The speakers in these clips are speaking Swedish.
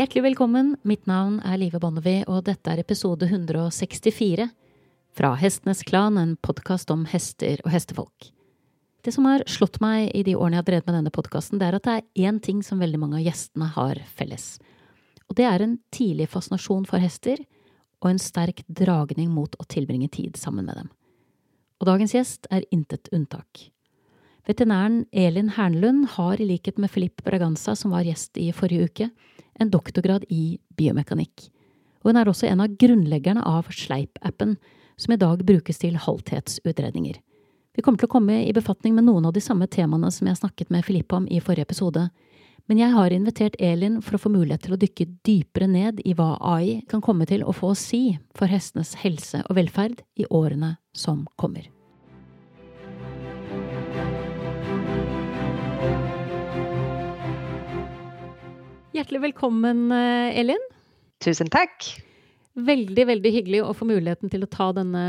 Hjertelig velkommen. Mitt navn er Live Bonnevie, og dette er episode 164 fra Hestenes Klan, en podkast om hester og hestefolk. Det som har slått meg i de årene jeg har drevet med denne podkasten, det er at det er én ting som veldig mange av gjestene har felles. Og det er en tidlig fascinasjon for hester og en sterk dragning mot å tilbringe tid sammen med dem. Og dagens gjest er intet unntak. Veterinæren Elin Hernlund har i likhet med Filip Braganza, som var gjest i forrige uke, en doktorgrad i biomekanikk. Og hun er også en av grunnleggerne av Sleip-appen, som i dag brukes til halvthetsutredninger. Vi kommer til å komme i befatning med noen av de samme temaene som jeg snakket med Filip om i forrige episode, men jeg har invitert Elin for å få mulighet til å dykke dypere ned i hva AI kan komme til å få å si for hestenes helse og velferd i årene som kommer. Hjertelig velkommen, eh, Elin. Tusen takk. Veldig veldig hyggelig å få muligheten til å ta denne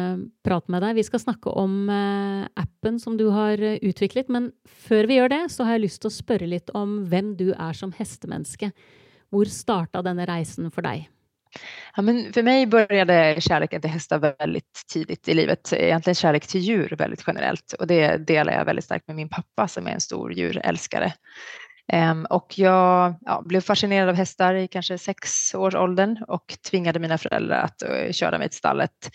praten med deg. Vi skal snakke om eh, appen som du har eh, utviklet, men før vi gjør det, så har jeg lyst til å spørre litt om hvem du er som hestemenneske. Hvor starta denne reisen for deg? Ja, men för mig började kärleken till hästar väldigt tidigt i livet. Egentligen kärlek till djur väldigt generellt och det delar jag väldigt starkt med min pappa som är en stor djurälskare. Ehm, och jag ja, blev fascinerad av hästar i kanske sex års åldern och tvingade mina föräldrar att eh, köra mig till stallet.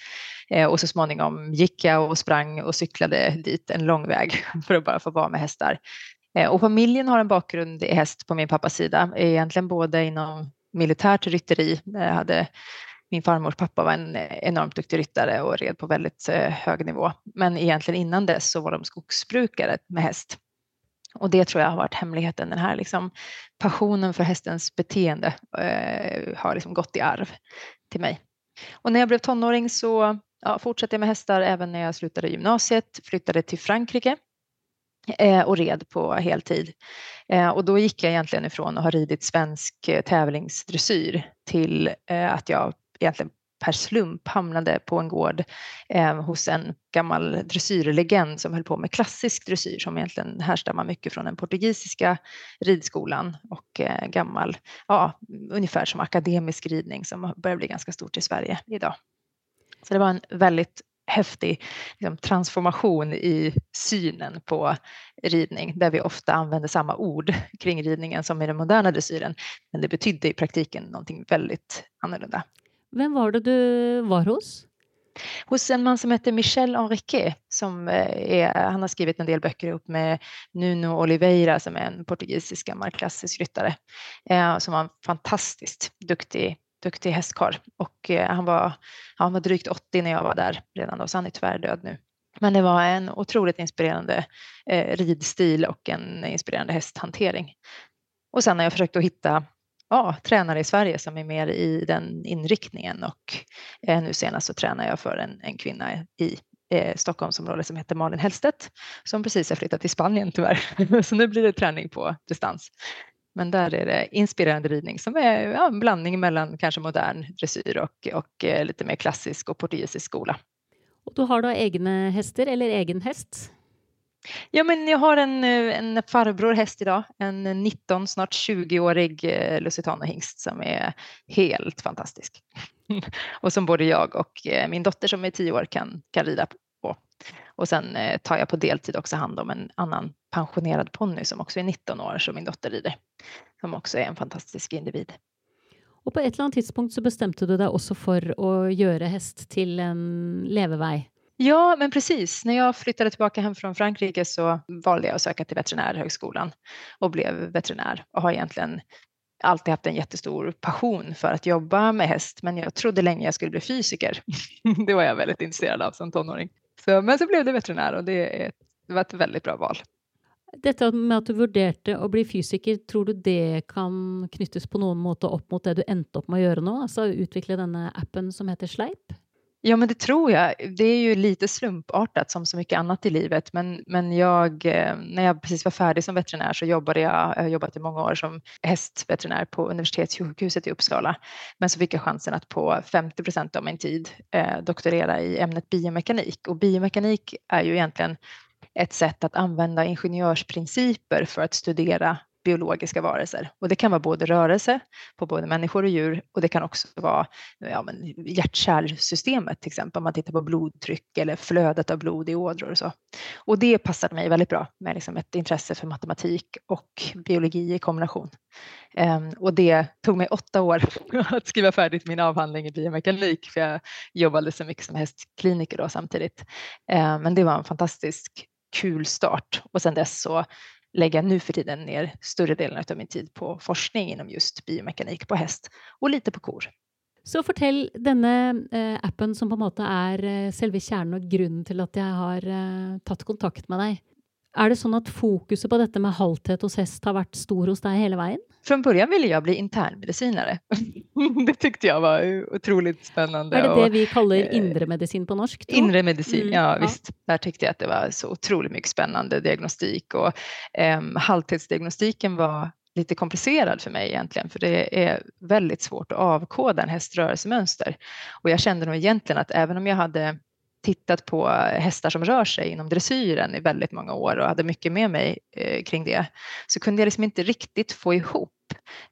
Eh, och så småningom gick jag och sprang och cyklade dit en lång väg för att bara få vara med hästar. Eh, och familjen har en bakgrund i häst på min pappas sida, egentligen både inom militärt rytteri. Jag hade min farmors pappa var en enormt duktig ryttare och red på väldigt hög nivå. Men egentligen innan dess så var de skogsbrukare med häst. Och det tror jag har varit hemligheten. Den här liksom passionen för hästens beteende eh, har liksom gått i arv till mig. Och när jag blev tonåring så ja, fortsatte jag med hästar även när jag slutade gymnasiet, flyttade till Frankrike eh, och red på heltid. Eh, och då gick jag egentligen ifrån att ha ridit svensk eh, tävlingsdressyr till eh, att jag egentligen per slump hamnade på en gård eh, hos en gammal dressyrlegend som höll på med klassisk dressyr som egentligen härstammar mycket från den portugisiska ridskolan och eh, gammal, ja, ungefär som akademisk ridning som börjar bli ganska stort i Sverige idag. Så det var en väldigt häftig liksom, transformation i synen på ridning där vi ofta använder samma ord kring ridningen som i den moderna dressyren. Men det betydde i praktiken någonting väldigt annorlunda. Vem var det du var hos? Hos en man som heter Michel Henriquet. Som eh, är, han har skrivit en del böcker ihop med Nuno Oliveira som är en portugisisk gammal klassisk ryttare. Eh, som var en fantastiskt duktig, duktig hästkarl. Och eh, han, var, han var drygt 80 när jag var där redan då, så han är tyvärr död nu. Men det var en otroligt inspirerande eh, ridstil och en inspirerande hästhantering. Och sen har jag försökt att hitta ja, tränare i Sverige som är mer i den inriktningen och eh, nu senast så tränar jag för en, en kvinna i eh, Stockholmsområdet som heter Malin Hellstedt som precis har flyttat till Spanien tyvärr. så nu blir det träning på distans. Men där är det inspirerande ridning som är ja, en blandning mellan kanske modern dressyr och, och eh, lite mer klassisk och portugisisk skola. Och du har då egna hästar eller egen häst? Ja, men jag har en, eh, en farbror häst idag, en 19, snart 20-årig eh, Lusitanohingst som är helt fantastisk. och som både jag och eh, min dotter som är 10 år kan, kan rida på. Och sen tar jag på deltid också hand om en annan pensionerad ponny som också är 19 år som min dotter rider. Som också är en fantastisk individ. Och på ett eller annat tidspunkt så bestämde du dig också för att göra häst till en leveväg. Ja, men precis. När jag flyttade tillbaka hem från Frankrike så valde jag att söka till veterinärhögskolan och blev veterinär och har egentligen alltid haft en jättestor passion för att jobba med häst, men jag trodde länge jag skulle bli fysiker. det var jag väldigt intresserad av som tonåring. Så, men så blev det veterinär och det, är det var ett väldigt bra val. Detta med att du vurderade att bli fysiker, tror du det kan knytas på något sätt upp mot det du ändå upp med att göra nu? Alltså utveckla denna appen som heter Sleip? Ja, men det tror jag. Det är ju lite slumpartat som så mycket annat i livet. Men, men jag, eh, när jag precis var färdig som veterinär så jobbade jag, jag har jobbat i många år som hästveterinär på universitetssjukhuset i Uppsala. Men så fick jag chansen att på 50 procent av min tid eh, doktorera i ämnet biomekanik. Och biomekanik är ju egentligen ett sätt att använda ingenjörsprinciper för att studera biologiska varelser. Och det kan vara både rörelse på både människor och djur och det kan också vara ja, hjärt-kärlsystemet till exempel, om man tittar på blodtryck eller flödet av blod i ådror och så. Och det passade mig väldigt bra med liksom ett intresse för matematik och biologi i kombination. Um, och det tog mig åtta år att skriva färdigt min avhandling i biomekanik för jag jobbade så mycket som hästkliniker då samtidigt. Um, men det var en fantastisk kul start och sedan dess så lägga nu för tiden ner större delen av min tid på forskning inom just biomekanik på häst och lite på kor. Så fortell denna eh, appen som på en måte är själva eh, selve kjernen och grunden till att jag har eh, tagit kontakt med dig. Är det så att fokuset på detta med halthet hos häst har varit stor hos dig hela vägen? Från början ville jag bli internmedicinare. det tyckte jag var otroligt spännande. Är det det vi kallar eh, inre medicin på norsk? Inre medicin, mm, ja, ja, visst. Där tyckte jag att det var så otroligt mycket spännande diagnostik och eh, halthetsdiagnostiken var lite komplicerad för mig egentligen, för det är väldigt svårt att avkoda en häströrelsemönster. Och jag kände nog egentligen att även om jag hade tittat på hästar som rör sig inom dressyren i väldigt många år och hade mycket med mig eh, kring det, så kunde jag liksom inte riktigt få ihop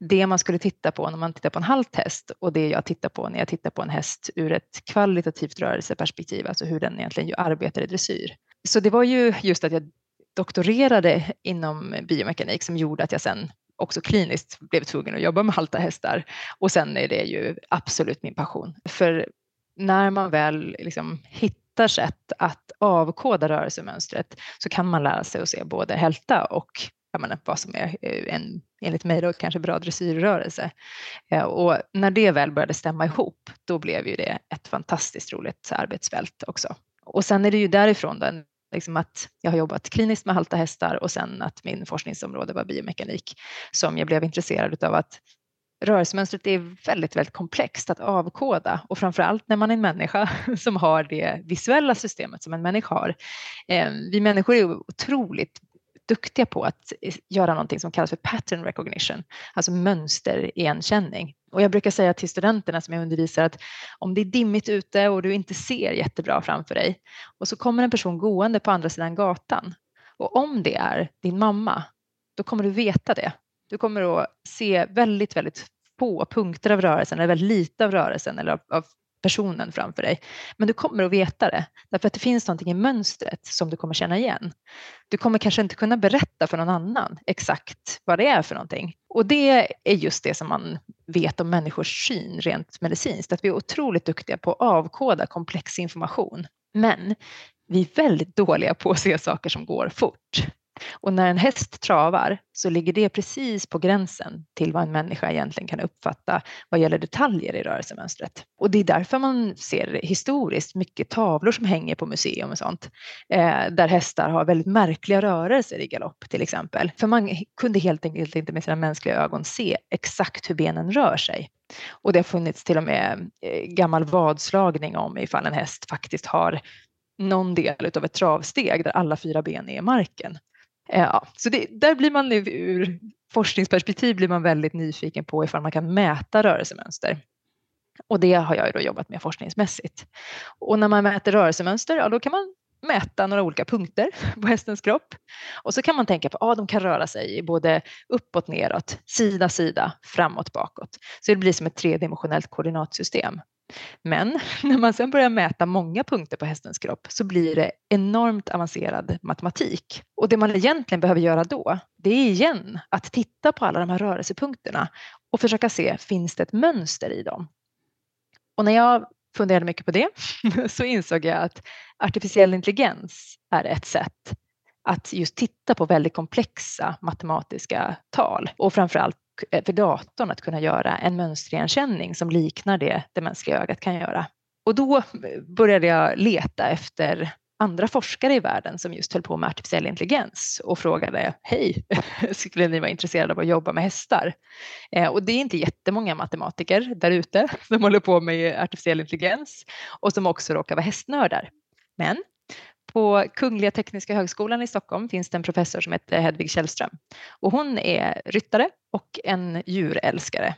det man skulle titta på när man tittar på en halt häst och det jag tittar på när jag tittar på en häst ur ett kvalitativt rörelseperspektiv, alltså hur den egentligen arbetar i dressyr. Så det var ju just att jag doktorerade inom biomekanik som gjorde att jag sen också kliniskt blev tvungen att jobba med halta hästar. Och sen är det ju absolut min passion. För när man väl liksom hittar sätt att avkoda rörelsemönstret så kan man lära sig att se både hälta och jag menar, vad som är eh, en, enligt mig då, kanske bra dressyrrörelse. Eh, och när det väl började stämma ihop, då blev ju det ett fantastiskt roligt arbetsfält också. Och sen är det ju därifrån den, liksom att jag har jobbat kliniskt med halta hästar och sen att min forskningsområde var biomekanik som jag blev intresserad av att rörelsemönstret är väldigt, väldigt komplext att avkoda och framför allt när man är en människa som har det visuella systemet som en människa har. Eh, vi människor är otroligt duktiga på att eh, göra någonting som kallas för pattern recognition, alltså mönsterigenkänning. Och jag brukar säga till studenterna som jag undervisar att om det är dimmigt ute och du inte ser jättebra framför dig och så kommer en person gående på andra sidan gatan och om det är din mamma, då kommer du veta det. Du kommer att se väldigt, väldigt få punkter av rörelsen eller väldigt lite av rörelsen eller av, av personen framför dig. Men du kommer att veta det därför att det finns någonting i mönstret som du kommer känna igen. Du kommer kanske inte kunna berätta för någon annan exakt vad det är för någonting. Och det är just det som man vet om människors syn rent medicinskt, att vi är otroligt duktiga på att avkoda komplex information. Men vi är väldigt dåliga på att se saker som går fort. Och när en häst travar så ligger det precis på gränsen till vad en människa egentligen kan uppfatta vad gäller detaljer i rörelsemönstret. Och det är därför man ser historiskt mycket tavlor som hänger på museum och sånt, eh, där hästar har väldigt märkliga rörelser i galopp till exempel. För man kunde helt enkelt inte med sina mänskliga ögon se exakt hur benen rör sig. Och det har funnits till och med eh, gammal vadslagning om ifall en häst faktiskt har någon del av ett travsteg där alla fyra ben är i marken. Eh, ja, så det, där blir man nu ur forskningsperspektiv blir man väldigt nyfiken på ifall man kan mäta rörelsemönster. Och det har jag ju då jobbat med forskningsmässigt. Och när man mäter rörelsemönster, ja då kan man mäta några olika punkter på hästens kropp. Och så kan man tänka på att ah, de kan röra sig både uppåt, neråt, sida, sida, framåt, bakåt. Så det blir som ett tredimensionellt koordinatsystem. Men när man sen börjar mäta många punkter på hästens kropp så blir det enormt avancerad matematik. Och det man egentligen behöver göra då, det är igen att titta på alla de här rörelsepunkterna och försöka se, finns det ett mönster i dem? Och när jag funderade mycket på det så insåg jag att artificiell intelligens är ett sätt att just titta på väldigt komplexa matematiska tal och framförallt Eh, för datorn att kunna göra en mönsterigenkänning som liknar det det mänskliga ögat kan göra. Och då eh, började jag leta efter andra forskare i världen som just höll på med artificiell intelligens och frågade hej, skulle ni vara intresserade av att jobba med hästar? Eh, och det är inte jättemånga matematiker där ute som håller på med artificiell intelligens och som också råkar vara hästnördar. Men på Kungliga Tekniska Högskolan i Stockholm finns det en professor som heter Hedvig Källström och hon är ryttare och en djurälskare.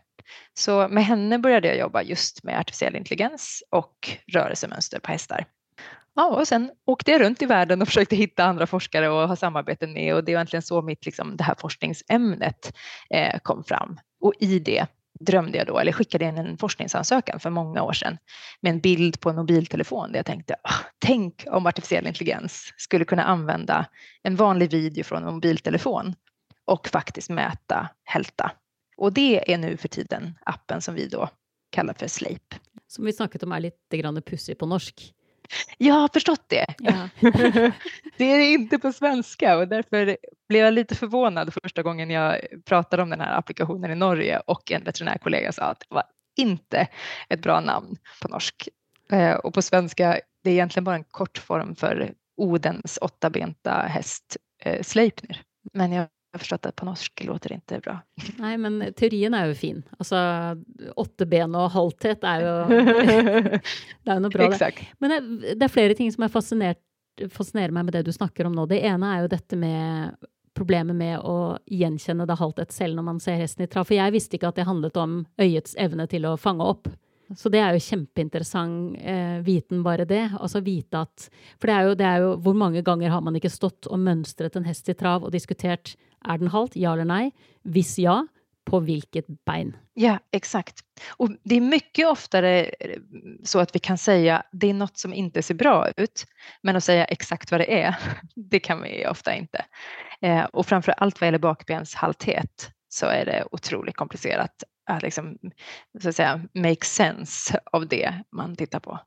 Så med henne började jag jobba just med artificiell intelligens och rörelsemönster på hästar. Ja, och sen åkte jag runt i världen och försökte hitta andra forskare och ha samarbeten med och det var egentligen så mitt, liksom, det här forskningsämnet eh, kom fram. Och i det drömde jag då, eller skickade in en forskningsansökan för många år sedan med en bild på en mobiltelefon där jag tänkte, tänk om artificiell intelligens skulle kunna använda en vanlig video från en mobiltelefon och faktiskt mäta hälta. Och det är nu för tiden appen som vi då kallar för Slape. Som vi snackat om är lite grann pussig på norsk. Jag har förstått det. Ja. det är inte på svenska och därför blev jag lite förvånad första gången jag pratade om den här applikationen i Norge och en veterinärkollega sa att det var inte ett bra namn på norsk. Eh, och på svenska, det är egentligen bara en kort form för Odens åttabenta häst eh, Sleipnir. Men jag har förstått att på norsk låter det inte bra. Nej, men teorin är ju fin. Alltså, åtta ben och halvthet är ju, det är något bra. Exakt. Men det, det, är flera ting som är fascinerat, fascinerar mig med det du snackar om nu. Det ena är ju detta med problemet med att igenkänna det halvtet själv när man ser hästen i trav. För jag visste inte att det handlade om ögats evne till att fånga upp. Så det är ju kjempeinteressant eh, viten, bare det. Altså vite at For det er, jo, det er jo Hvor mange ganger har man inte stått och mönstrat en häst i trav och diskuterat är den halt, ja eller nej? Hvis ja, på vilket bein? Ja, exakt. Och det är mycket oftare eh, så att vi kan säga det är något som inte ser bra ut, men att säga exakt vad det är, det kan vi ofta inte. Eh, och framför allt vad gäller bakbenshalthet så är det otroligt komplicerat att liksom, så att säga, make sense av det man tittar på.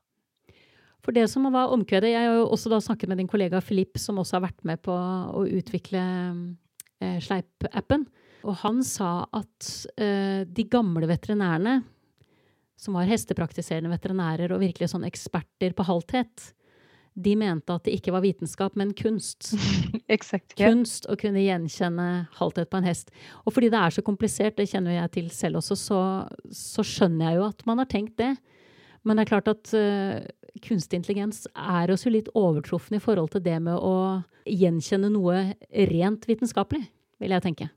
For det som var omkvedet Jag har jo også da snakket med din kollega Filip, som också har varit med på att utveckla eh, Sleip-appen. Og han sa att eh, de gamla veterinärerna, som var hestepraktiserande veterinärer och verkligen sånn experter på halthet, de mente att det inte var vetenskap, men kunst. Exakt. Kunst att kunna igenkänna halthet på en häst. Och för det är så komplicerat, det känner jag till själv också, så, så skönjer jag ju att man har tänkt det. Men det är klart att uh, kunstig intelligens är också lite övertruffen i förhållande till det med att igenkänna något rent vetenskapligt, vill jag tänka.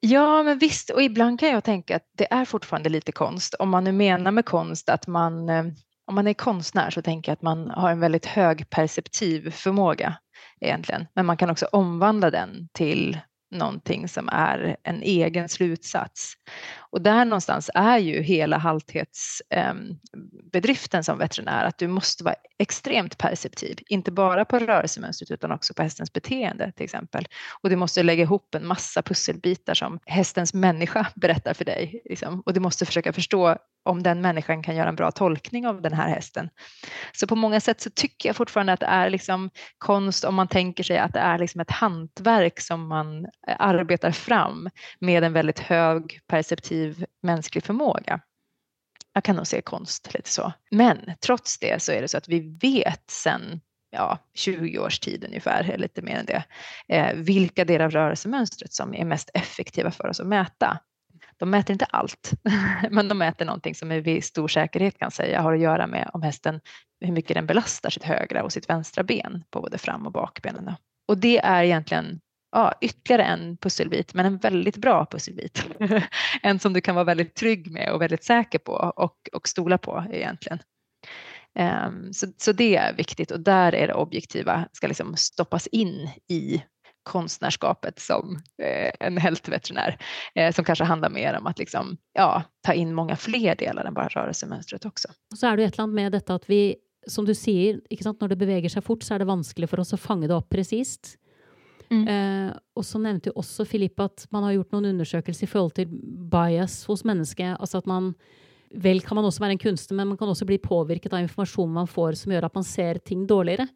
Ja, men visst, och ibland kan jag tänka att det är fortfarande lite konst. Om man nu menar med konst att man eh, om man är konstnär så tänker jag att man har en väldigt hög perceptiv förmåga egentligen. Men man kan också omvandla den till någonting som är en egen slutsats. Och där någonstans är ju hela halthetsbedriften ehm, som veterinär att du måste vara extremt perceptiv, inte bara på rörelsemönstret utan också på hästens beteende till exempel. Och du måste lägga ihop en massa pusselbitar som hästens människa berättar för dig. Liksom. Och du måste försöka förstå om den människan kan göra en bra tolkning av den här hästen. Så på många sätt så tycker jag fortfarande att det är liksom konst om man tänker sig att det är liksom ett hantverk som man eh, arbetar fram med en väldigt hög perceptiv mänsklig förmåga. Jag kan nog se konst lite så. Men trots det så är det så att vi vet sen ja, 20 års tid ungefär, eller lite mer än det, eh, vilka delar av rörelsemönstret som är mest effektiva för oss att mäta. De mäter inte allt, men de mäter någonting som vi med stor säkerhet kan säga har att göra med om hästen, hur mycket den belastar sitt högra och sitt vänstra ben på både fram och bakbenen. Och det är egentligen ja, ytterligare en pusselbit, men en väldigt bra pusselbit. en som du kan vara väldigt trygg med och väldigt säker på och, och stola på egentligen. Um, så, så det är viktigt och där är det objektiva ska liksom stoppas in i konstnärskapet som eh, en hältveterinär eh, som kanske handlar mer om att liksom, ja, ta in många fler delar än bara rörelsemönstret också. Så är det ett land med detta att vi, som du säger, när det beväger sig fort så är det vanskligt för oss att fånga det upp precis. Mm. Eh, och så nämnde ju också Filip att man har gjort någon undersökelse i förhållande till bias hos människor, alltså att man Väl kan man också vara en konstnär, men man kan också bli påverkad av information man får som gör att man ser ting dåligare.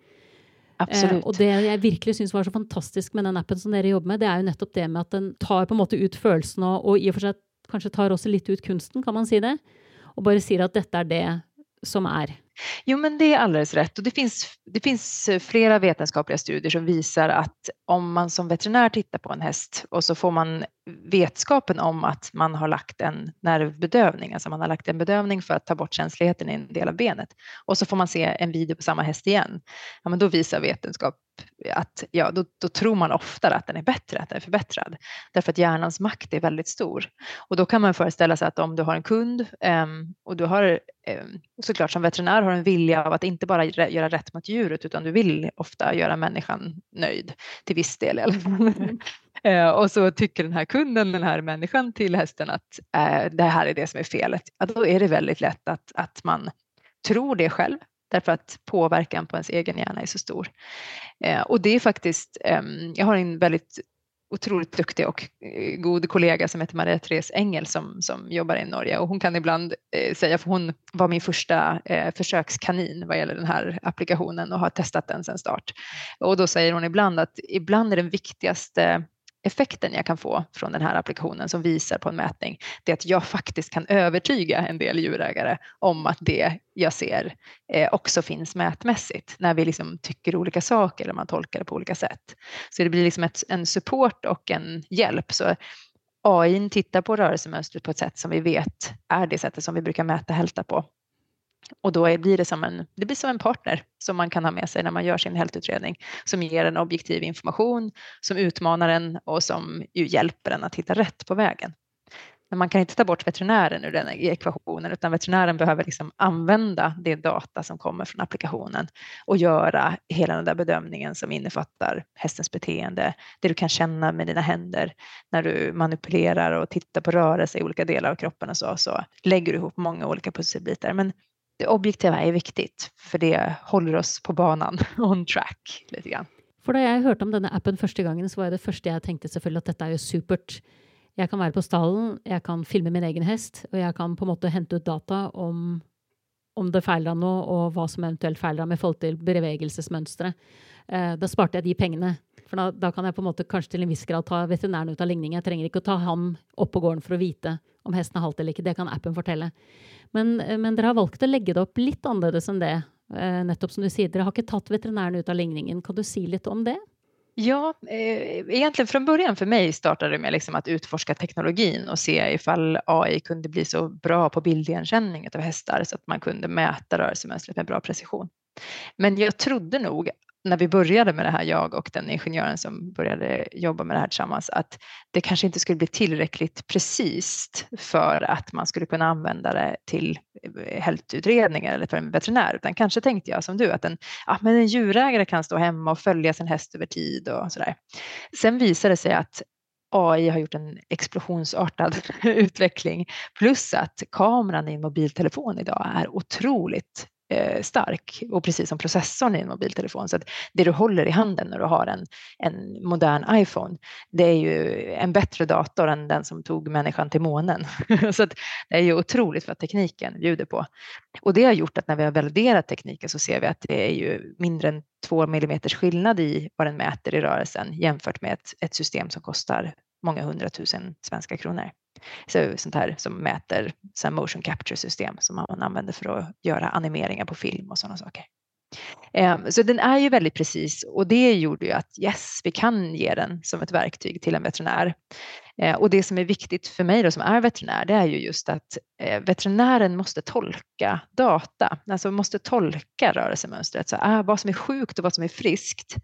Absolut. Eh, och det jag verkligen syns var så fantastiskt med den appen som ni jobbar med, det är ju nettopp det med att den tar på något ut känslorna och i och för sig kanske tar också lite ut konsten, kan man säga det? Och bara säger att detta är det som är. Jo, men det är alldeles rätt och det finns, det finns flera vetenskapliga studier som visar att om man som veterinär tittar på en häst och så får man vetskapen om att man har lagt en nervbedövning, alltså man har lagt en bedövning för att ta bort känsligheten i en del av benet och så får man se en video på samma häst igen. Ja, men då visar vetenskap att ja, då, då, tror man oftare att den är bättre, att den är förbättrad. Därför att hjärnans makt är väldigt stor. Och då kan man föreställa sig att om du har en kund eh, och du har eh, såklart som veterinär har en vilja av att inte bara göra rätt mot djuret utan du vill ofta göra människan nöjd till viss del i alla fall. Mm. Eh, och så tycker den här kunden, den här människan till hästen att eh, det här är det som är felet. Ja, då är det väldigt lätt att, att man tror det själv därför att påverkan på ens egen hjärna är så stor. Eh, och det är faktiskt, eh, jag har en väldigt otroligt duktig och eh, god kollega som heter Maria Therese Engel som, som jobbar i Norge och hon kan ibland eh, säga, för hon var min första eh, försökskanin vad gäller den här applikationen och har testat den sedan start. Och då säger hon ibland att ibland är den viktigaste effekten jag kan få från den här applikationen som visar på en mätning, det är att jag faktiskt kan övertyga en del djurägare om att det jag ser eh, också finns mätmässigt när vi liksom tycker olika saker eller man tolkar det på olika sätt. Så det blir liksom ett, en support och en hjälp. Så AI tittar på rörelsemönstret på ett sätt som vi vet är det sättet som vi brukar mäta hälta på. Och då blir det som en, det blir som en partner som man kan ha med sig när man gör sin hälsoutredning som ger en objektiv information, som utmanar en och som ju hjälper en att hitta rätt på vägen. Men man kan inte ta bort veterinären ur den ekvationen utan veterinären behöver liksom använda det data som kommer från applikationen och göra hela den där bedömningen som innefattar hästens beteende, det du kan känna med dina händer när du manipulerar och tittar på rörelse i olika delar av kroppen och så, så lägger du ihop många olika pusselbitar. Men det objektiva är viktigt för det håller oss på banan, on track lite grann. För da jeg hørte om denne appen første gangen, så var det første jeg tenkte selvfølgelig at dette er jo supert. Jeg kan være på stallen, jeg kan filme min egen hest, og jeg kan på en måte hente ut data om, om det feiler noe, og hva som eventuelt feiler med forhold til bevegelsesmønstre. Eh, da sparte jeg de pengene. For da, da, kan jeg på en måte kanskje til en viss grad ta veterinæren ut av ligningen. Jeg trenger ikke å ta honom opp på gården for å vite om hesten er halt eller ikke. Det kan appen fortelle. Men, eh, men, dere har valgt å legge det opp litt annerledes enn det. Eh, nettopp som du sier, dere har ikke tatt veterinären ut av ligningen. Kan du si lite om det? Ja, eh, egentligen från början för mig startade det med liksom att utforska teknologin och se ifall AI kunde bli så bra på bildigenkänning av hästar så att man kunde mäta rörelsemönstret med bra precision. Men jag trodde nog när vi började med det här, jag och den ingenjören som började jobba med det här tillsammans, att det kanske inte skulle bli tillräckligt precis för att man skulle kunna använda det till eh, hälsoutredningar eller för en veterinär, utan kanske tänkte jag som du att en, ja, men en djurägare kan stå hemma och följa sin häst över tid och sådär. Sen visade det sig att AI har gjort en explosionsartad utveckling plus att kameran i en mobiltelefon idag är otroligt Eh, stark och precis som processorn i en mobiltelefon. Så att det du håller i handen när du har en, en modern iPhone, det är ju en bättre dator än den som tog människan till månen. så att det är ju otroligt vad tekniken bjuder på. Och det har gjort att när vi har validerat tekniken så ser vi att det är ju mindre än två millimeters skillnad i vad den mäter i rörelsen jämfört med ett, ett system som kostar många hundratusen svenska kronor. Så, sånt här som mäter så motion capture system som man använder för att göra animeringar på film och sådana saker. Ehm, så den är ju väldigt precis och det gjorde ju att yes, vi kan ge den som ett verktyg till en veterinär. Ehm, och det som är viktigt för mig då som är veterinär, det är ju just att eh, veterinären måste tolka data, alltså måste tolka rörelsemönstret. Så ah, vad som är sjukt och vad som är friskt,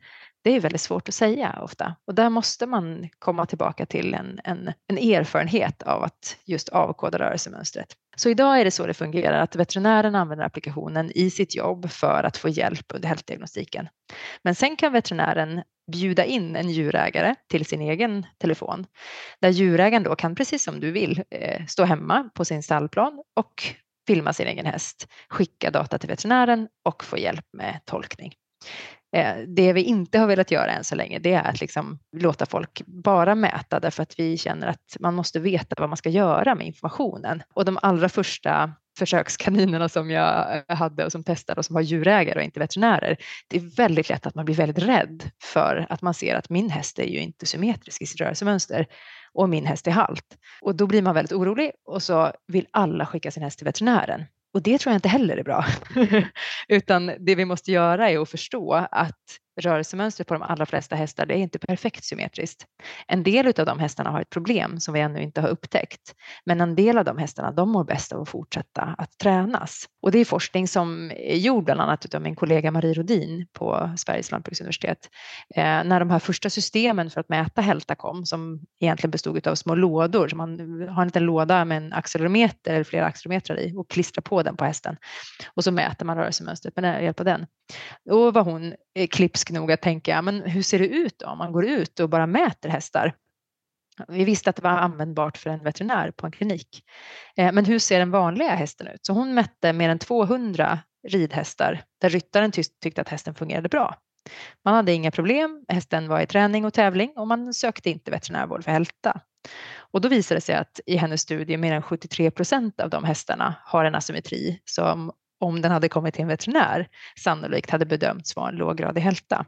det är väldigt svårt att säga ofta och där måste man komma tillbaka till en, en, en erfarenhet av att just avkoda rörelsemönstret. Så idag är det så det fungerar att veterinären använder applikationen i sitt jobb för att få hjälp under hälsodiagnostiken. Men sen kan veterinären bjuda in en djurägare till sin egen telefon där djurägaren då kan, precis som du vill, eh, stå hemma på sin stallplan och filma sin egen häst, skicka data till veterinären och få hjälp med tolkning. Eh, det vi inte har velat göra än så länge det är att liksom låta folk bara mäta därför att vi känner att man måste veta vad man ska göra med informationen. Och de allra första försökskaninerna som jag eh, hade och som testade och som var djurägare och inte veterinärer. Det är väldigt lätt att man blir väldigt rädd för att man ser att min häst är ju inte symmetrisk i sitt rörelsemönster och min häst är halt. Och då blir man väldigt orolig och så vill alla skicka sin häst till veterinären. Och det tror jag inte heller är bra. Utan det vi måste göra är att förstå att rörelsemönstret på de allra flesta hästar det är inte perfekt symmetriskt. En del av de hästarna har ett problem som vi ännu inte har upptäckt. Men en del av de hästarna de mår bäst av att fortsätta att tränas. Och det är forskning som är gjord bland annat av min kollega Marie Rodin på Sveriges lantbruksuniversitet. Eh, när de här första systemen för att mäta hälta kom som egentligen bestod av små lådor. Så man har en liten låda med en accelerometer eller flera accelerometrar i och klistrar på den på hästen. Och så mäter man rörelsemönstret med hjälp av den. Då var hon eh, klipsk nog att tänka, men hur ser det ut då om man går ut och bara mäter hästar? Vi visste att det var användbart för en veterinär på en klinik. Eh, men hur ser den vanliga hästen ut? Så hon mätte mer än 200 ridhästar där ryttaren tyckte att hästen fungerade bra. Man hade inga problem, hästen var i träning och tävling och man sökte inte veterinärvård för hälta. Och då visade det sig att i hennes studie mer än 73 procent av de hästarna har en asymmetri som om den hade kommit till en veterinär sannolikt hade bedömts vara en låggradig hälta.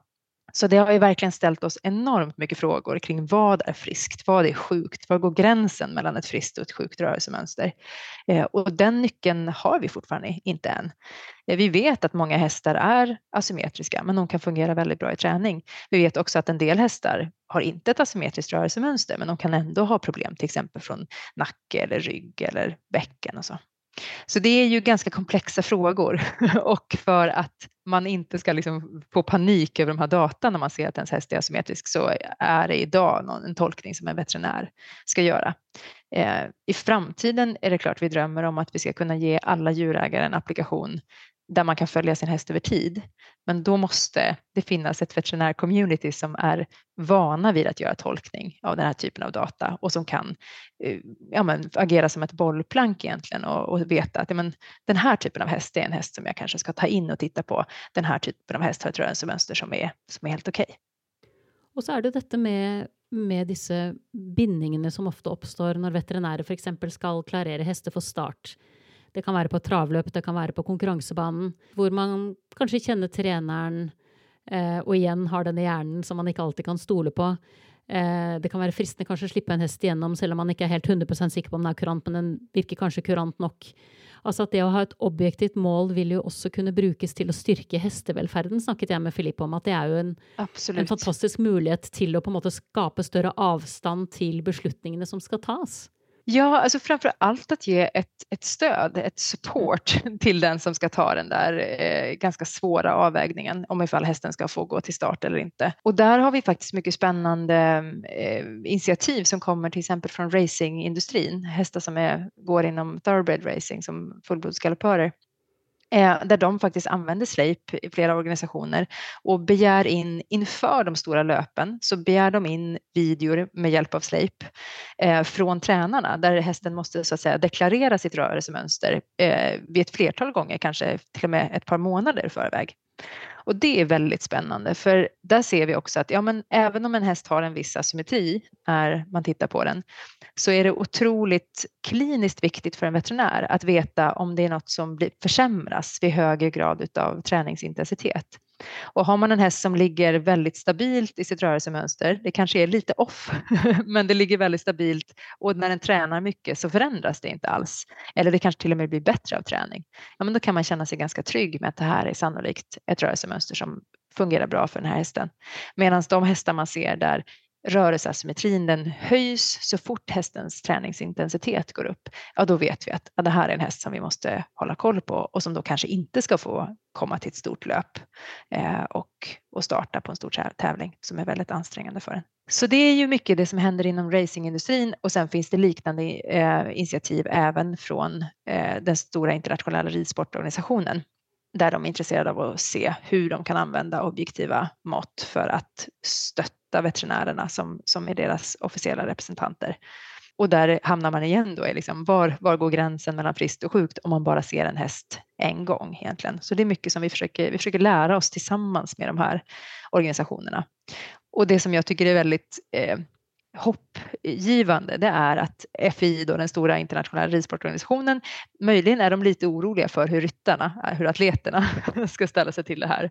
Så det har ju verkligen ställt oss enormt mycket frågor kring vad är friskt, vad är sjukt, var går gränsen mellan ett friskt och ett sjukt rörelsemönster? Eh, och den nyckeln har vi fortfarande inte än. Eh, vi vet att många hästar är asymmetriska, men de kan fungera väldigt bra i träning. Vi vet också att en del hästar har inte ett asymmetriskt rörelsemönster, men de kan ändå ha problem, till exempel från nacke eller rygg eller bäcken och så. Så det är ju ganska komplexa frågor och för att man inte ska liksom få panik över de här data när man ser att ens häst är asymmetrisk så är det idag någon, en tolkning som en veterinär ska göra. Eh, I framtiden är det klart vi drömmer om att vi ska kunna ge alla djurägare en applikation där man kan följa sin häst över tid. Men då måste det finnas ett veterinärcommunity som är vana vid att göra tolkning av den här typen av data och som kan eh, ja, men, agera som ett bollplank egentligen och, och veta att ja, men, den här typen av häst är en häst som jag kanske ska ta in och titta på. Den här typen av häst har ett rörelsemönster som är, som är helt okej. Okay. Och så är det detta med med disse bindingene som ofta uppstår när veterinärer för exempel ska klarera hästar för start. Det kan være på travløp, det kan være på konkurransebanen, hvor man kanskje kjenner treneren, eh, og igjen har denne hjernen som man ikke alltid kan stole på. Eh, det kan være fristende kanskje å slippe en hest igjennom, selv om man ikke er helt 100% sikker på om den er kurant, men den virker kanskje kurant nok. Altså at det å ha et objektivt mål vil jo også kunne brukes til å styrke hestevelferden, snakket jeg med Filip om. At det er jo en, en, fantastisk mulighet till att på en måte skape større avstand till beslutningene som ska tas. Ja, alltså framför allt att ge ett, ett stöd, ett support till den som ska ta den där eh, ganska svåra avvägningen om ifall hästen ska få gå till start eller inte. Och där har vi faktiskt mycket spännande eh, initiativ som kommer till exempel från racingindustrin, hästar som är, går inom thoroughbred racing som fullblodsgaloppörer Eh, där de faktiskt använder Sleip i flera organisationer och begär in inför de stora löpen så begär de in videor med hjälp av Sleip eh, från tränarna där hästen måste så att säga deklarera sitt rörelsemönster eh, vid ett flertal gånger, kanske till och med ett par månader i förväg. Och det är väldigt spännande för där ser vi också att ja, men även om en häst har en viss asymmetri när man tittar på den så är det otroligt kliniskt viktigt för en veterinär att veta om det är något som blir, försämras vid högre grad av träningsintensitet. Och har man en häst som ligger väldigt stabilt i sitt rörelsemönster, det kanske är lite off, men det ligger väldigt stabilt och när den tränar mycket så förändras det inte alls. Eller det kanske till och med blir bättre av träning. Ja, men då kan man känna sig ganska trygg med att det här är sannolikt ett rörelsemönster som fungerar bra för den här hästen. Medan de hästar man ser där rörelseasymmetrin den höjs så fort hästens träningsintensitet går upp, ja då vet vi att ja, det här är en häst som vi måste hålla koll på och som då kanske inte ska få komma till ett stort löp eh, och, och starta på en stor tävling som är väldigt ansträngande för en. Så det är ju mycket det som händer inom racingindustrin och sen finns det liknande eh, initiativ även från eh, den stora internationella ridsportorganisationen där de är intresserade av att se hur de kan använda objektiva mått för att stötta veterinärerna som, som är deras officiella representanter. Och där hamnar man igen då i liksom var, var går gränsen mellan friskt och sjukt om man bara ser en häst en gång egentligen. Så det är mycket som vi försöker, vi försöker lära oss tillsammans med de här organisationerna. Och det som jag tycker är väldigt eh, hoppgivande det är att FI, då, den stora internationella ridsportorganisationen, möjligen är de lite oroliga för hur ryttarna, hur atleterna ska ställa sig till det här.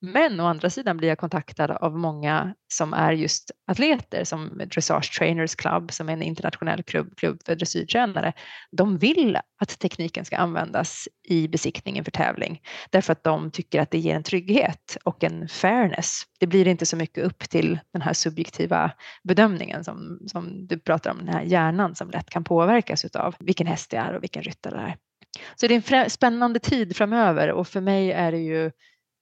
Men å andra sidan blir jag kontaktad av många som är just atleter som Dressage Trainers Club som är en internationell klubb, klubb för dressyrtränare. De vill att tekniken ska användas i besiktningen för tävling därför att de tycker att det ger en trygghet och en fairness. Det blir inte så mycket upp till den här subjektiva bedömningen som, som du pratar om, den här hjärnan som lätt kan påverkas av vilken häst det är och vilken ryttare det är. Så det är en spännande tid framöver och för mig är det ju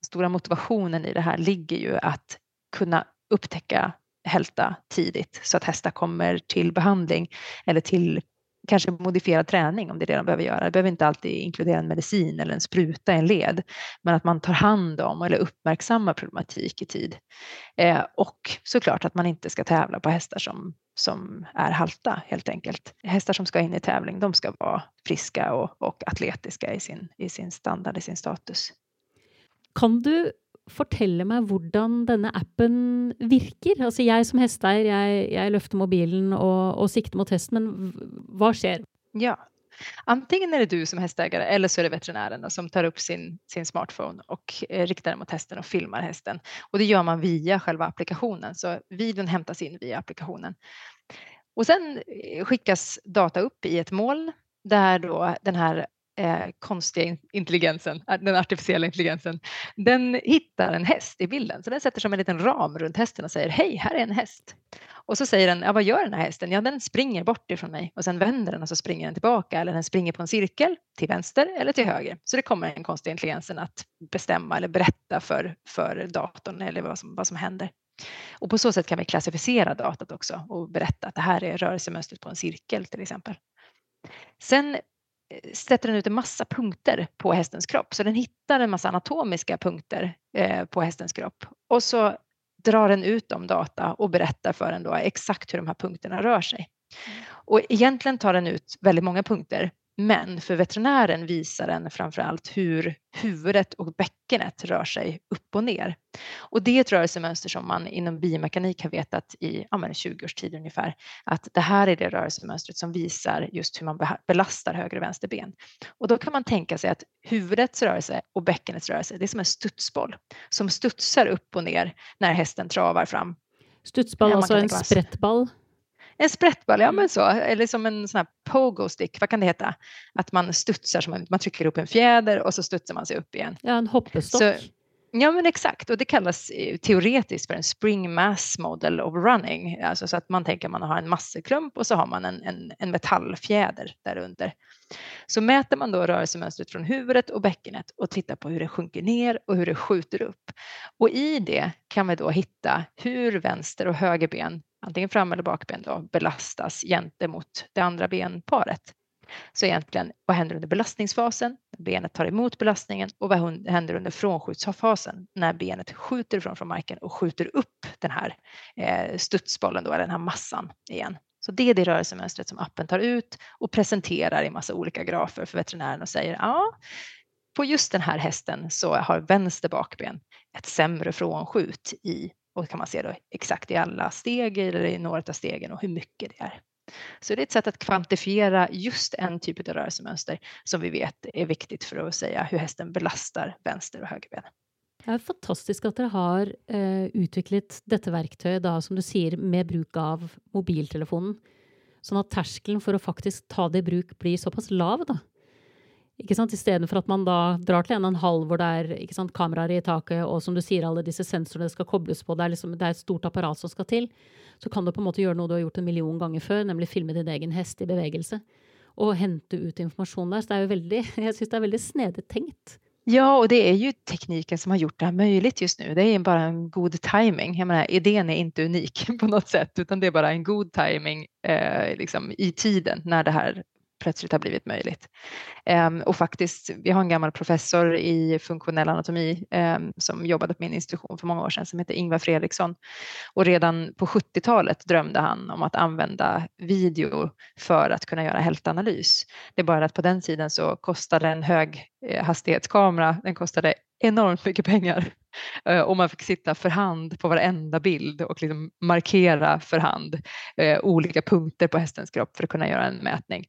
stora motivationen i det här ligger ju att kunna upptäcka hälta tidigt så att hästar kommer till behandling eller till kanske modifierad träning om det är det de behöver göra. Det behöver inte alltid inkludera en medicin eller en spruta i en led, men att man tar hand om eller uppmärksammar problematik i tid. Eh, och såklart att man inte ska tävla på hästar som, som är halta helt enkelt. Hästar som ska in i tävling, de ska vara friska och, och atletiska i sin, i sin standard, i sin status. Kan du fortelle meg hvordan denne appen virker? Altså jeg som hesteeier, jeg, jeg løfter mobilen og, och siktar mot hästen, men vad sker? Ja, antingen är det du som hästägare eller så är det veterinären som tar upp sin, sin smartphone och eh, riktar den mot hästen och filmar hästen. Och det gör man via själva applikationen, så videon hämtas in via applikationen. Och sen eh, skickas data upp i ett moln där då den här eh, konstiga intelligensen, den artificiella intelligensen, den hittar en häst i bilden. Så den sätter som en liten ram runt hästen och säger hej, här är en häst. Och så säger den, ja, vad gör den här hästen? Ja, den springer bort ifrån mig och sen vänder den och så springer den tillbaka eller den springer på en cirkel till vänster eller till höger. Så det kommer den konstiga intelligensen att bestämma eller berätta för, för datorn eller vad som, vad som händer. Och på så sätt kan vi klassificera datat också och berätta att det här är rörelsemönstret på en cirkel till exempel. Sen sätter den ut en massa punkter på hästens kropp. Så den hittar en massa anatomiska punkter eh, på hästens kropp och så drar den ut de data och berättar för den då exakt hur de här punkterna rör sig. Mm. Och egentligen tar den ut väldigt många punkter men för veterinären visar den framförallt hur huvudet och bäckenet rör sig upp och ner. Och det är ett rörelsemönster som man inom biomekanik har vetat i ja, 20 års tid ungefär. Att det här är det rörelsemönstret som visar just hur man belastar höger och vänster ben. Och då kan man tänka sig att huvudets rörelse och bäckenets rörelse, det är som en studsboll som studsar upp och ner när hästen travar fram. Studsboll, alltså en sprättboll? En sprättboll, ja mm. men så. Eller som en sån här pogo stick, vad kan det heta? Att man studsar, som en, man trycker upp en fjäder och så studsar man sig upp igen. Ja, en hoppestock. Så, Ja men exakt och det kallas eh, teoretiskt för en spring mass model of running. Alltså så att man tänker att man har en masseklump och så har man en, en, en metallfjäder därunder. Så mäter man då rörelsemönstret från huvudet och bäckenet och tittar på hur det sjunker ner och hur det skjuter upp. Och i det kan vi då hitta hur vänster och höger ben antingen fram eller bakben då, belastas gentemot det andra benparet. Så egentligen, vad händer under belastningsfasen? När benet tar emot belastningen och vad händer under frånskjutsfasen? När benet skjuter ifrån från marken och skjuter upp den här eh, studsbollen då, eller den här massan igen. Så det är det rörelsemönstret som appen tar ut och presenterar i massa olika grafer för veterinären och säger ja, på just den här hästen så har vänster bakben ett sämre frånskjut i och kan man se då exakt i alla steg eller i några av stegen och hur mycket det är. Så det är ett sätt att kvantifiera just en typ av rörelsemönster som vi vet är viktigt för att säga hur hästen belastar vänster och högerben. Det är fantastiskt att ni har eh, uh, utvecklat detta verktyg då, som du säger med bruk av mobiltelefonen så att tröskeln för att faktiskt ta det i bruk blir så pass lav. Då. Ikke sant? Istedenfor at man da drar til en og en halv hvor det er ikke sant, kameraer i taket, og som du sier, alle disse sensorene skal kobles på, det er, liksom, det er et stort apparat som skal til, så kan du på en måte gjøre noe du har gjort en million ganger før, nemlig filme din egen hest i bevegelse. Och hämta ut information der. Så det är jo väldigt, jeg syns det er veldig snedig tenkt. Ja, och det är ju tekniken som har gjort det här möjligt just nu. Det är bara en god timing. Jag menar, idén är inte unik på något sätt, utan det är bara en god timing eh, liksom, i tiden när det här plötsligt har blivit möjligt. Ehm, och faktiskt, vi har en gammal professor i funktionell anatomi ehm, som jobbade på min institution för många år sedan som heter Ingvar Fredriksson. Och redan på 70-talet drömde han om att använda video för att kunna göra hältanalys. Det är bara att på den tiden så kostade en höghastighetskamera, eh, den kostade enormt mycket pengar eh, och man fick sitta för hand på varenda bild och liksom markera för hand eh, olika punkter på hästens kropp för att kunna göra en mätning.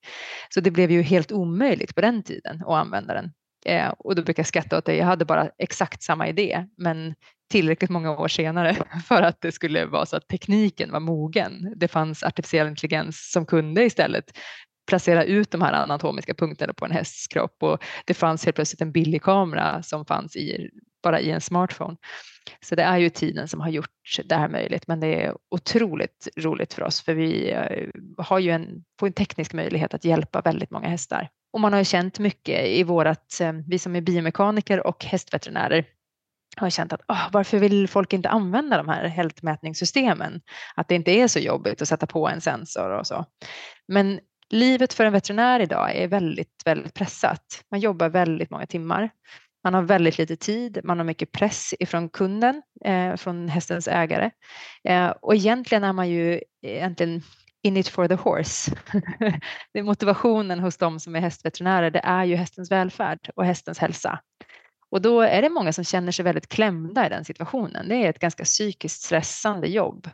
Så det blev ju helt omöjligt på den tiden att använda den. Eh, och då brukar jag skratta åt det. Jag hade bara exakt samma idé, men tillräckligt många år senare för att det skulle vara så att tekniken var mogen. Det fanns artificiell intelligens som kunde istället placera ut de här anatomiska punkterna på en hästs kropp och det fanns helt plötsligt en billig kamera som fanns i, bara i en smartphone. Så det är ju tiden som har gjort det här möjligt, men det är otroligt roligt för oss för vi eh, har ju en, får en teknisk möjlighet att hjälpa väldigt många hästar. Och man har ju känt mycket i vårat, eh, vi som är biomekaniker och hästveterinärer har känt att oh, varför vill folk inte använda de här hältmätningssystemen? Att det inte är så jobbigt att sätta på en sensor och så. Men livet för en veterinär idag är väldigt, väldigt pressat. Man jobbar väldigt många timmar. Man har väldigt lite tid, man har mycket press ifrån kunden, eh, från hästens ägare. Eh, och egentligen är man ju egentligen in it for the horse. det är motivationen hos de som är hästveterinärer, det är ju hästens välfärd och hästens hälsa. Och då är det många som känner sig väldigt klämda i den situationen. Det är ett ganska psykiskt stressande jobb.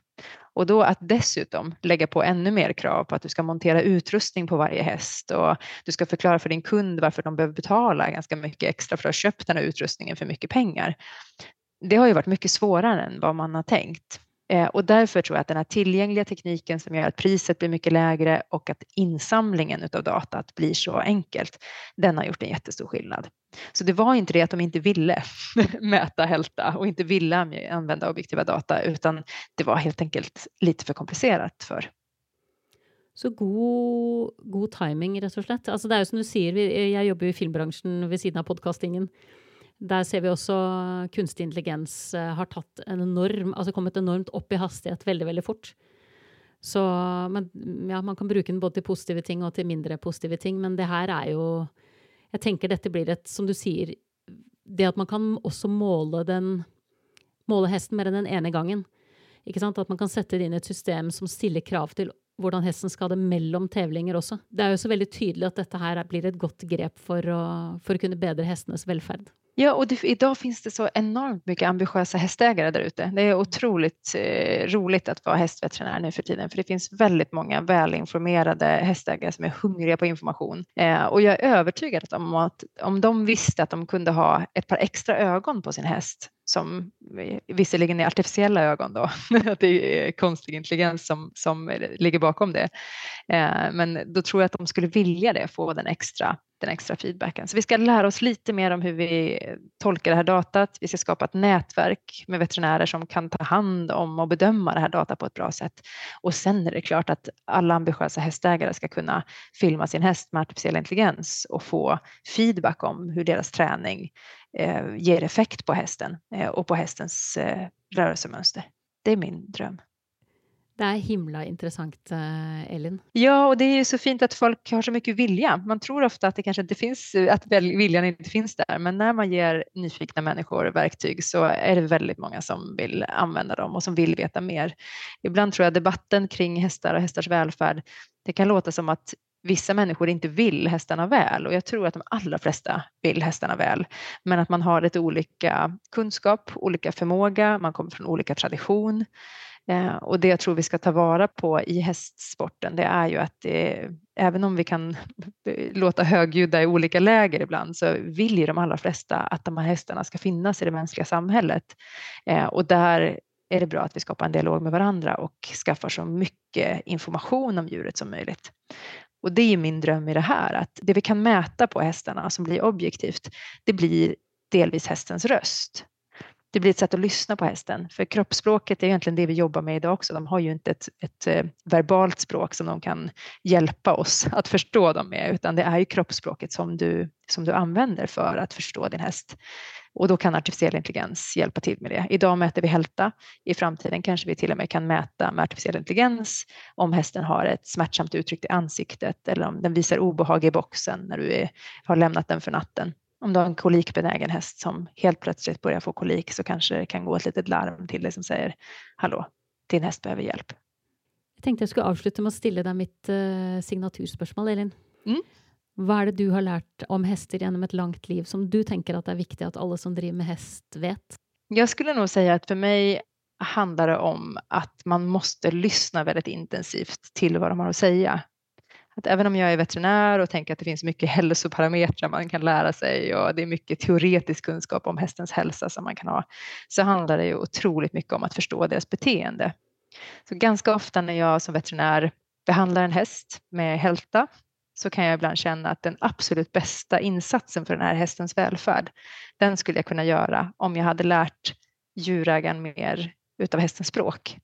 Och då att dessutom lägga på ännu mer krav på att du ska montera utrustning på varje häst och du ska förklara för din kund varför de behöver betala ganska mycket extra för att ha köpt den här utrustningen för mycket pengar. Det har ju varit mycket svårare än vad man har tänkt. Eh, och därför tror jag att den här tillgängliga tekniken som gör att priset blir mycket lägre och att insamlingen av datat blir så enkelt, den har gjort en jättestor skillnad. Så det var inte det att de inte ville mäta hälta och inte ville använda objektiva data, utan det var helt enkelt lite för komplicerat för. Så god, god timing, rett og slett. Altså, det er jo som du sier, jeg jobber jo i filmbranschen ved siden av podkastingen. Der ser vi også kunstig intelligens eh, har tatt en enorm, altså kommet enormt opp i hastighet veldig, veldig fort. Så men, ja, man kan bruke den både til positive ting og til mindre positive ting, men det her er jo Jeg tenker dette blir et, som du sier, det at man kan også måle den Måle hesten mer enn den ene gangen. Ikke sant? At man kan sette det inn i et system som stiller krav til hvordan hesten skal ha det mellom tevlinger også. Det er jo så veldig tydelig at dette her blir et godt grep for å, for å kunne bedre hestenes velferd. Ja, och det, idag finns det så enormt mycket ambitiösa hästägare där ute. Det är otroligt eh, roligt att vara hästveterinär nu för tiden, för det finns väldigt många välinformerade hästägare som är hungriga på information. Eh, och jag är övertygad om att om de visste att de kunde ha ett par extra ögon på sin häst som eh, visserligen är artificiella ögon då, att det är konstig intelligens som, som ligger bakom det. Eh, men då tror jag att de skulle vilja det, få den extra, den extra feedbacken. Så vi ska lära oss lite mer om hur vi tolkar det här datat. Vi ska skapa ett nätverk med veterinärer som kan ta hand om och bedöma det här datat på ett bra sätt. Och sen är det klart att alla ambitiösa hästägare ska kunna filma sin häst med artificiell intelligens och få feedback om hur deras träning ger effekt på hästen eh, och på hästens eh, rörelsemönster. Det är min dröm. Det är himla intressant, eh, Elin. Ja, och det är så fint att folk har så mycket vilja. Man tror ofta att det kanske inte finns, att viljan inte finns där, men när man ger nyfikna människor verktyg så är det väldigt många som vill använda dem och som vill veta mer. Ibland tror jag debatten kring hästar och hästars välfärd, det kan låta som att vissa människor inte vill hästarna väl och jag tror att de allra flesta vill hästarna väl. Men att man har lite olika kunskap, olika förmåga, man kommer från olika tradition. Eh, och det jag tror vi ska ta vara på i hästsporten det är ju att det, även om vi kan låta högljudda i olika läger ibland så vill ju de allra flesta att de här hästarna ska finnas i det mänskliga samhället. Eh, och där är det bra att vi skapar en dialog med varandra och skaffar så mycket information om djuret som möjligt. Och det är min dröm i det här, att det vi kan mäta på hästarna som blir objektivt, det blir delvis hästens röst. Det blir ett sätt att lyssna på hästen, för kroppsspråket är egentligen det vi jobbar med idag också. De har ju inte ett, ett eh, verbalt språk som de kan hjälpa oss att förstå dem med, utan det är ju kroppsspråket som du, som du använder för att förstå din häst. Och då kan artificiell intelligens hjälpa till med det. Idag mäter vi hälta. I framtiden kanske vi till och med kan mäta med artificiell intelligens om hästen har ett smärtsamt uttryck i ansiktet eller om den visar obehag i boxen när du är, har lämnat den för natten. Om du har en kolikbenägen häst som helt plötsligt börjar få kolik så kanske det kan gå ett litet larm till dig som säger Hallå, din häst behöver hjälp. Jag tänkte jag skulle avsluta med att ställa dig mitt uh, signaturspörsmål, Elin. Mm. Vad är det du har lärt om hästar genom ett långt liv som du tänker att det är viktigt att alla som driver med häst vet? Jag skulle nog säga att för mig handlar det om att man måste lyssna väldigt intensivt till vad de har att säga. Att även om jag är veterinär och tänker att det finns mycket hälsoparametrar man kan lära sig och det är mycket teoretisk kunskap om hästens hälsa som man kan ha, så handlar det ju otroligt mycket om att förstå deras beteende. Så ganska ofta när jag som veterinär behandlar en häst med hälta så kan jag ibland känna att den absolut bästa insatsen för den här hästens välfärd, den skulle jag kunna göra om jag hade lärt djurägaren mer utav hästens språk.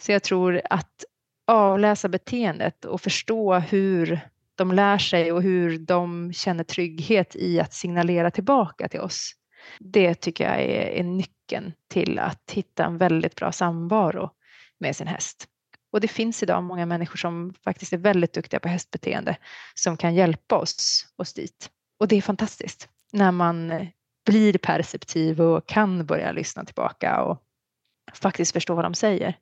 Så jag tror att avläsa beteendet och förstå hur de lär sig och hur de känner trygghet i att signalera tillbaka till oss. Det tycker jag är, är nyckeln till att hitta en väldigt bra samvaro med sin häst. Och det finns idag många människor som faktiskt är väldigt duktiga på hästbeteende som kan hjälpa oss, oss dit. Och det är fantastiskt när man eh, blir perceptiv och kan börja lyssna tillbaka och faktiskt förstå vad de säger.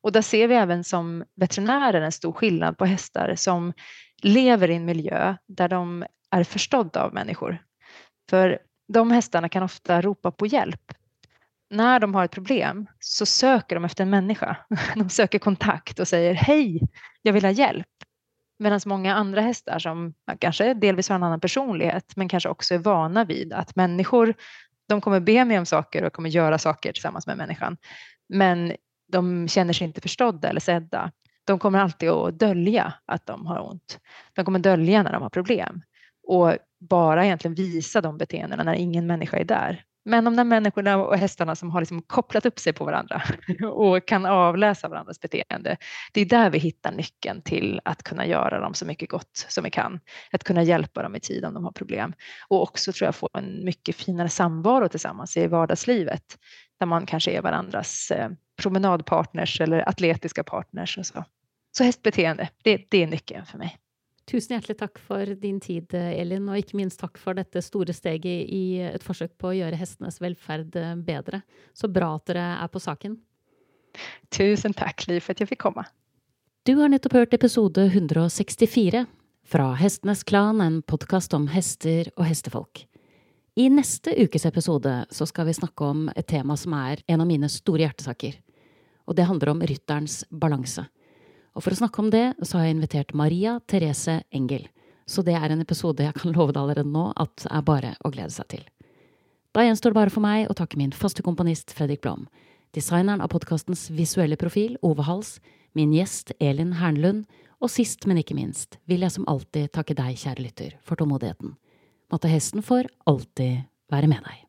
Och där ser vi även som veterinärer en stor skillnad på hästar som lever i en miljö där de är förstådda av människor. För de hästarna kan ofta ropa på hjälp. När de har ett problem så söker de efter en människa. De söker kontakt och säger hej, jag vill ha hjälp. Medan många andra hästar som kanske delvis har en annan personlighet men kanske också är vana vid att människor de kommer be mig om saker och kommer göra saker tillsammans med människan. Men de känner sig inte förstådda eller sedda. De kommer alltid att dölja att de har ont. De kommer dölja när de har problem och bara egentligen visa de beteendena när ingen människa är där. Men de där människorna och hästarna som har liksom kopplat upp sig på varandra och kan avläsa varandras beteende, det är där vi hittar nyckeln till att kunna göra dem så mycket gott som vi kan. Att kunna hjälpa dem i tid om de har problem och också tror jag få en mycket finare samvaro tillsammans i vardagslivet där man kanske är varandras eh, promenadpartners eller atletiska partners och så. Så hästbeteende, det, det är nyckeln för mig. Tusen hjertelig takk for din tid, Elin, og ikke minst takk for dette store steget i et forsøk på å gjøre hestenes velferd eh, bedre. Så bra at dere er på saken. Tusen takk, Liv, for at jeg fikk komme. Du har nettopp hørt episode 164 fra Hestenes Klan, en podkast om hester og hestefolk. I neste ukes episode så skal vi snakke om et tema som er en av mine store hjertesaker. Og det handler om rytterens balanse. Og for å snakke om det, så har jeg invitert Maria Therese Engel. Så det er en episode jeg kan love deg allerede nå at er bare å glede seg til. Da gjenstår det bare for meg å takke min faste komponist Fredrik Blom, designeren av podkastens visuelle profil Ove Hals, min gjest Elin Hernlund, og sist, men ikke minst, vil jeg som alltid takke deg, kjære lytter, for tålmodigheten. Måtte hesten for alltid være med deg.